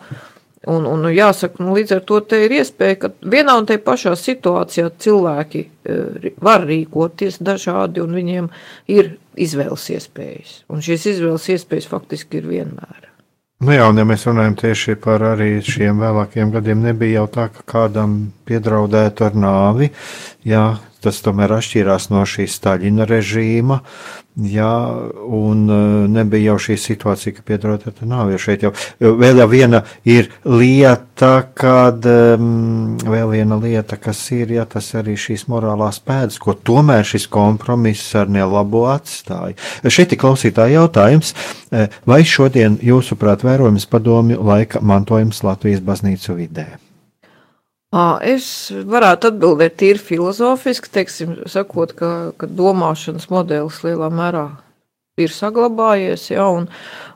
Un, un jāsaka, nu, līdz ar to ir iespēja, ka vienā un tajā pašā situācijā cilvēki e, var rīkoties dažādi, un viņiem ir izvēles iespējas. Un šīs izvēles iespējas faktiski ir vienmēr. Nu jā, un ja mēs runājam tieši par arī šiem vēlākiem gadiem, nebija jau tā, ka kādam piedraudētu ar nāvi. Jā, tas tomēr atšķīrās no šī Staļina režīma. Jā, un e, nebija jau šī situācija, ka piedraud ar nāvi. Šeit jau vēl jau viena ir lieta, kad um, vēl viena lieta, kas ir, ja tas arī šīs morālās pēdas, ko tomēr šis kompromiss ar nelabo atstāja. Šeit ir klausītāja jautājums, e, vai šodien jūsuprāt vērojams padomju laika mantojums Latvijas baznīcu vidē? Es varētu atbildēt tīri filozofiski, teiksim, sakot, ka, ka domāšanas modelis lielā mērā ir saglabājies, ja, un,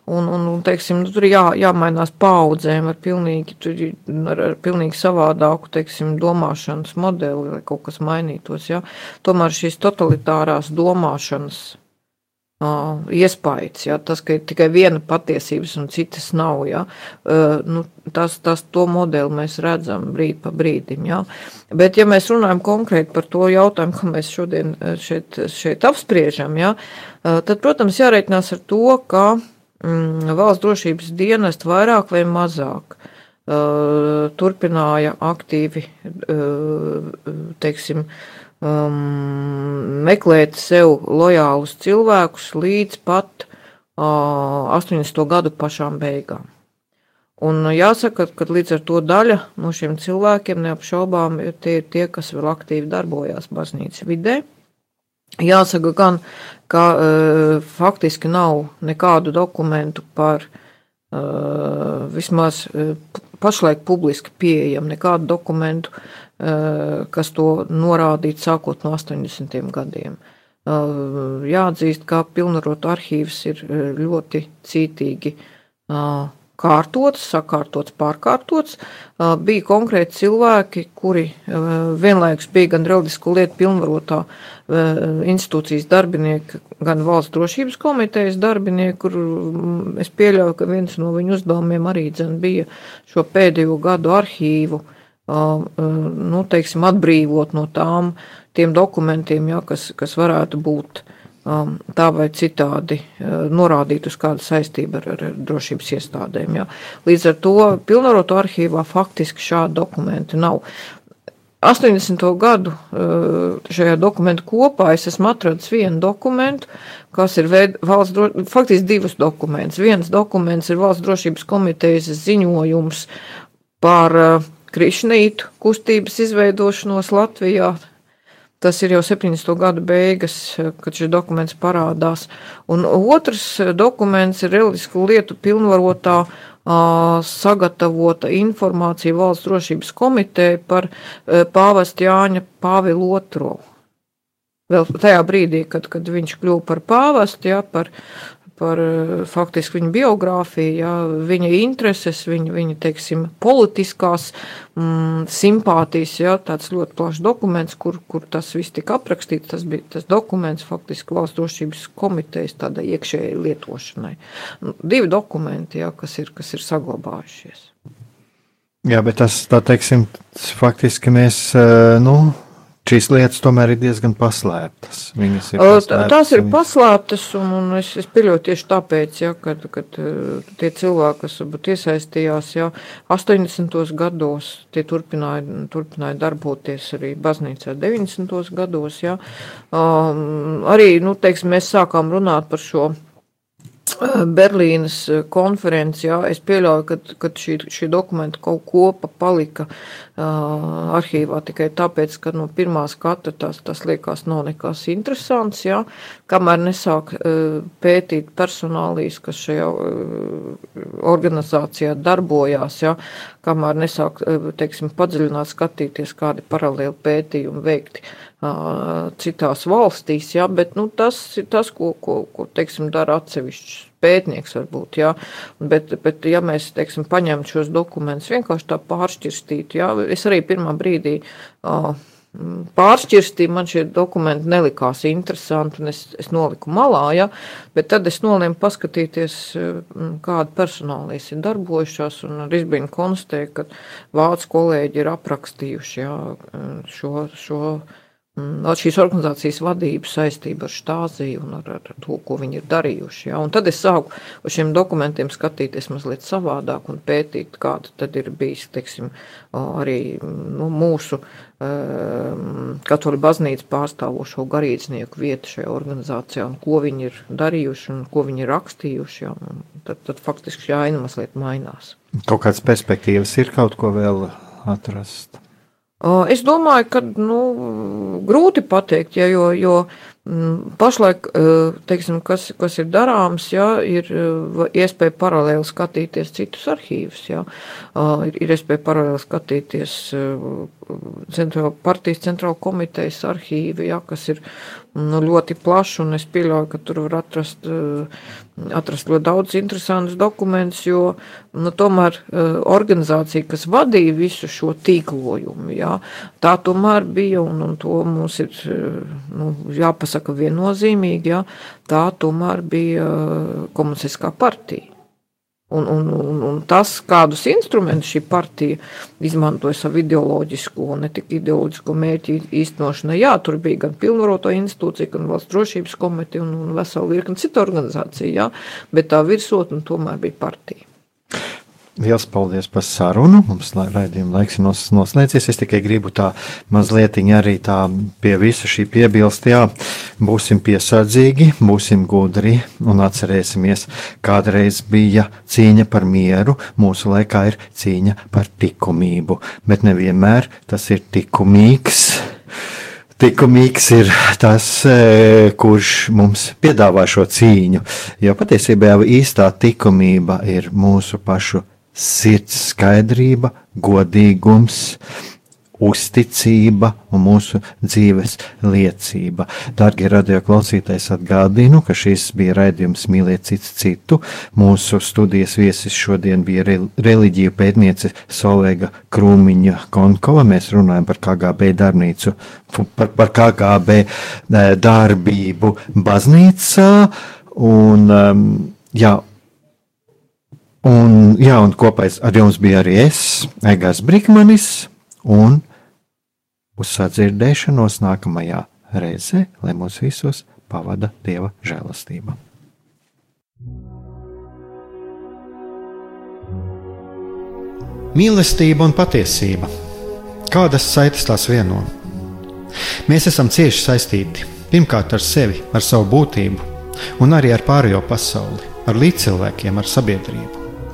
un, un, un teiksim, nu, tur jā, jāmainās paudzēm ar pilnīgi, tur, ar, ar pilnīgi savādāku, teiksim, domāšanas modeli, lai kaut kas mainītos, ja. Tomēr šīs totalitārās domāšanas uh, iespējas, ja, tas, ka ir tikai viena patiesības un citas nav, ja, uh, nu, tas, tas to modeli mēs redzam brīdi pa brīdim, ja. Bet, ja mēs runājam konkrēti par to jautājumu, ko mēs šodien šeit, šeit apspriežam, ja, uh, tad, protams, jāreikinās ar to, ka mm, valsts drošības dienest vairāk vai mazāk uh, turpināja aktīvi, teiksim, uh, um, meklēt sev lojālus cilvēkus līdz pat uh, 80. gadu pašām beigām. Un jāsaka, ka līdz ar to daļa no šiem cilvēkiem neapšaubām ir tie, tie kas vēl aktīvi darbojās baznīcas vidē. Jāsaka gan, ka uh, faktiski nav nekādu dokumentu par uh, vismaz uh, pašlaik publiski pieejam nekādu dokumentu kas to norādītu sākot no 80. gadiem. Eh, jāatzīst, ka pilnvarotu arhīvs ir eh, ļoti cītīgi kārtots, sakārtots, pārkārtots. Bija konkrēti cilvēki, kuri vienlaikus bija gan reliģisku lietu pilnvarotā institūcijas darbinieki, gan valsts drošības komitejas darbinieki, kur mm, es pieļauju, ka viens no viņu uzdevumiem arī bija šo pēdējo gadu arhīvu nu, teiksim, atbrīvot no tām tiem dokumentiem, ja, kas, kas varētu būt tā vai citādi norādīt uz kādu saistību ar, ar drošības iestādēm. Ja. Līdz ar to pilnvarotu arhīvā faktiski šādi dokumenti nav. 80. gadu šajā dokumentu kopā es esmu atradis vienu dokumentu, kas ir veid, valsts, dro, faktiski divus dokumentus. Viens dokuments ir valsts drošības komitejas ziņojums par krišnītu kustības izveidošanos Latvijā. Tas ir jau 70. gadu beigas, kad šis dokuments parādās. Un otrs dokuments ir reliģisku lietu pilnvarotā sagatavota informācija valsts drošības komiteja par pāvestu Jāņa Pāvilu II. Vēl tajā brīdī, kad, kad viņš kļuva par pāvestu, ja, par par eh, faktiski viņa biogrāfiju, ja, viņa intereses, viņa, viņa teiksim, politiskās mm, simpātijas. Ja, tāds ļoti plašs dokuments, kur, kur tas viss tika aprakstīts. Tas bija tas dokuments faktiski valsts drošības komitejas tādai iekšējai lietošanai. Nu, divi dokumenti, ja, kas, ir, kas ir saglabājušies. Jā, bet tas, tā teiksim, faktiski mēs, eh, nu, šīs lietas tomēr ir diezgan paslēptas. Ir paslēptas Tās ir paslēptas, un, un es, es pieļauju tieši tāpēc, ja, kad, kad tie cilvēki, kas varbūt iesaistījās ja, 80. gados, tie turpināja, turpināja darboties arī baznīcā 90. gados. Ja. Um, arī, nu, teiksim, mēs sākām runāt par šo (clears throat) Berlīnas konferences, jā, es pieļauju, ka, ka šī, šī dokumenta kaut kopa palika uh, arhīvā tikai tāpēc, ka no pirmā skata tas, tas liekas nav nekas interesants, jā, kamēr nesāk uh, pētīt personālīs, kas šajā uh, organizācijā darbojās, jā, kamēr nesāk, teiksim, padziļināt skatīties, kādi paralēli pētījumi veikti citās valstīs, jā, bet nu, tas ir tas, ko, ko, ko teiksim, dara atsevišķs pētnieks varbūt, jā, bet, bet ja mēs, teiksim, paņemtu šos dokumentus vienkārši tā pāršķirstīt, jā, es arī pirmā brīdī uh, pāršķirstīju, man šie dokumenti nelikās interesanti, un es, es noliku malā, ja, bet tad es nolēmu paskatīties, kāda personālīs ir darbojušās, un ar izbrīnu konstatēju, ka vācu kolēģi ir aprakstījuši ja, šo, šo Mm, šīs organizācijas vadību saistība ar štāziju un ar, ar to, ko viņi ir darījuši. Ja? Un tad es sāku uz šiem dokumentiem skatīties mazliet savādāk un pētīt, kāda tad ir bijis, teiksim, arī nu, mūsu um, katoļu baznīcu pārstāvošo garīdznieku vieta šajā organizācijā un ko viņi ir darījuši un ko viņi ir rakstījuši. Ja? Tad, tad faktiski šī aina mazliet mainās. Kaut kādas perspektīvas ir kaut ko vēl atrast? Es domāju, ka nu, grūti pateikt, ja, jo, jo pašlaik, teiksim, kas, kas ir darāms, ja, ir iespēja paralēli skatīties citus arhīvus. Ja. Ir, ir iespēja paralēli skatīties centrāla, partijas centrāla komitejas arhīvi, ja, kas ir nu, ļoti plaši, es pieļauju, ka tur var atrast, eh, atrast ļoti daudz interesantus dokumentus, jo nu, tomēr eh, organizācija, kas vadīja visu šo tīklojumu, jā, tā tomēr bija, un, un to mums ir eh, nu, jāpasaka viennozīmīgi, jā, tā tomēr bija komunistiskā partija. Un, un, un, un tas, kādus instrumentus šī partija izmantoja savu ideoloģisko un ne tik ideoloģisko mērķu īstenošanai, jā, tur bija gan pilnvaroto institūcija, gan valsts drošības komiteja un, un vesela virkni citu organizāciju, jā, bet tā virsotne tomēr bija partija. Liels paldies par sarunu. Mums raidījuma laiks ir noslēdzies. Es tikai gribu tā mazliet arī tā pie visa šī piebilst. Jā, būsim piesardzīgi, būsim gudri un atcerēsimies, kādreiz bija cīņa par mieru, mūsu laikā ir cīņa par likumību, bet nevienmēr tas ir likumīgs. Likumīgs ir tas, e, kurš mums piedāvā šo cīņu, jo patiesībā jau īstā likumība ir mūsu pašu sirds skaidrība, godīgums, uzticība un mūsu dzīves liecība. Darbie radioklausītājs atgādinu, ka šis bija raidījums Mīliet cits citu. Mūsu studijas viesis šodien bija reliģiju pētniece Solēga Krūmiņa Konkova. Mēs runājam par KGB darbnīcu, par, par KGB eh, darbību baznīcā. Un, um, jā, Un, jā, un kopā ar jums bija arī es, Egāns Brīsmanis, un uz sadzirdēšanos nākamajā reizē, lai mūs visus pavada Dieva žēlastība. Mīlestība un patiesība. Kādas saites tās vieno? Mēs esam cieši saistīti pirmkārt ar sevi, ar savu būtību, un arī ar pārējo pasauli, ar līdzcilvēkiem, ar sabiedrību.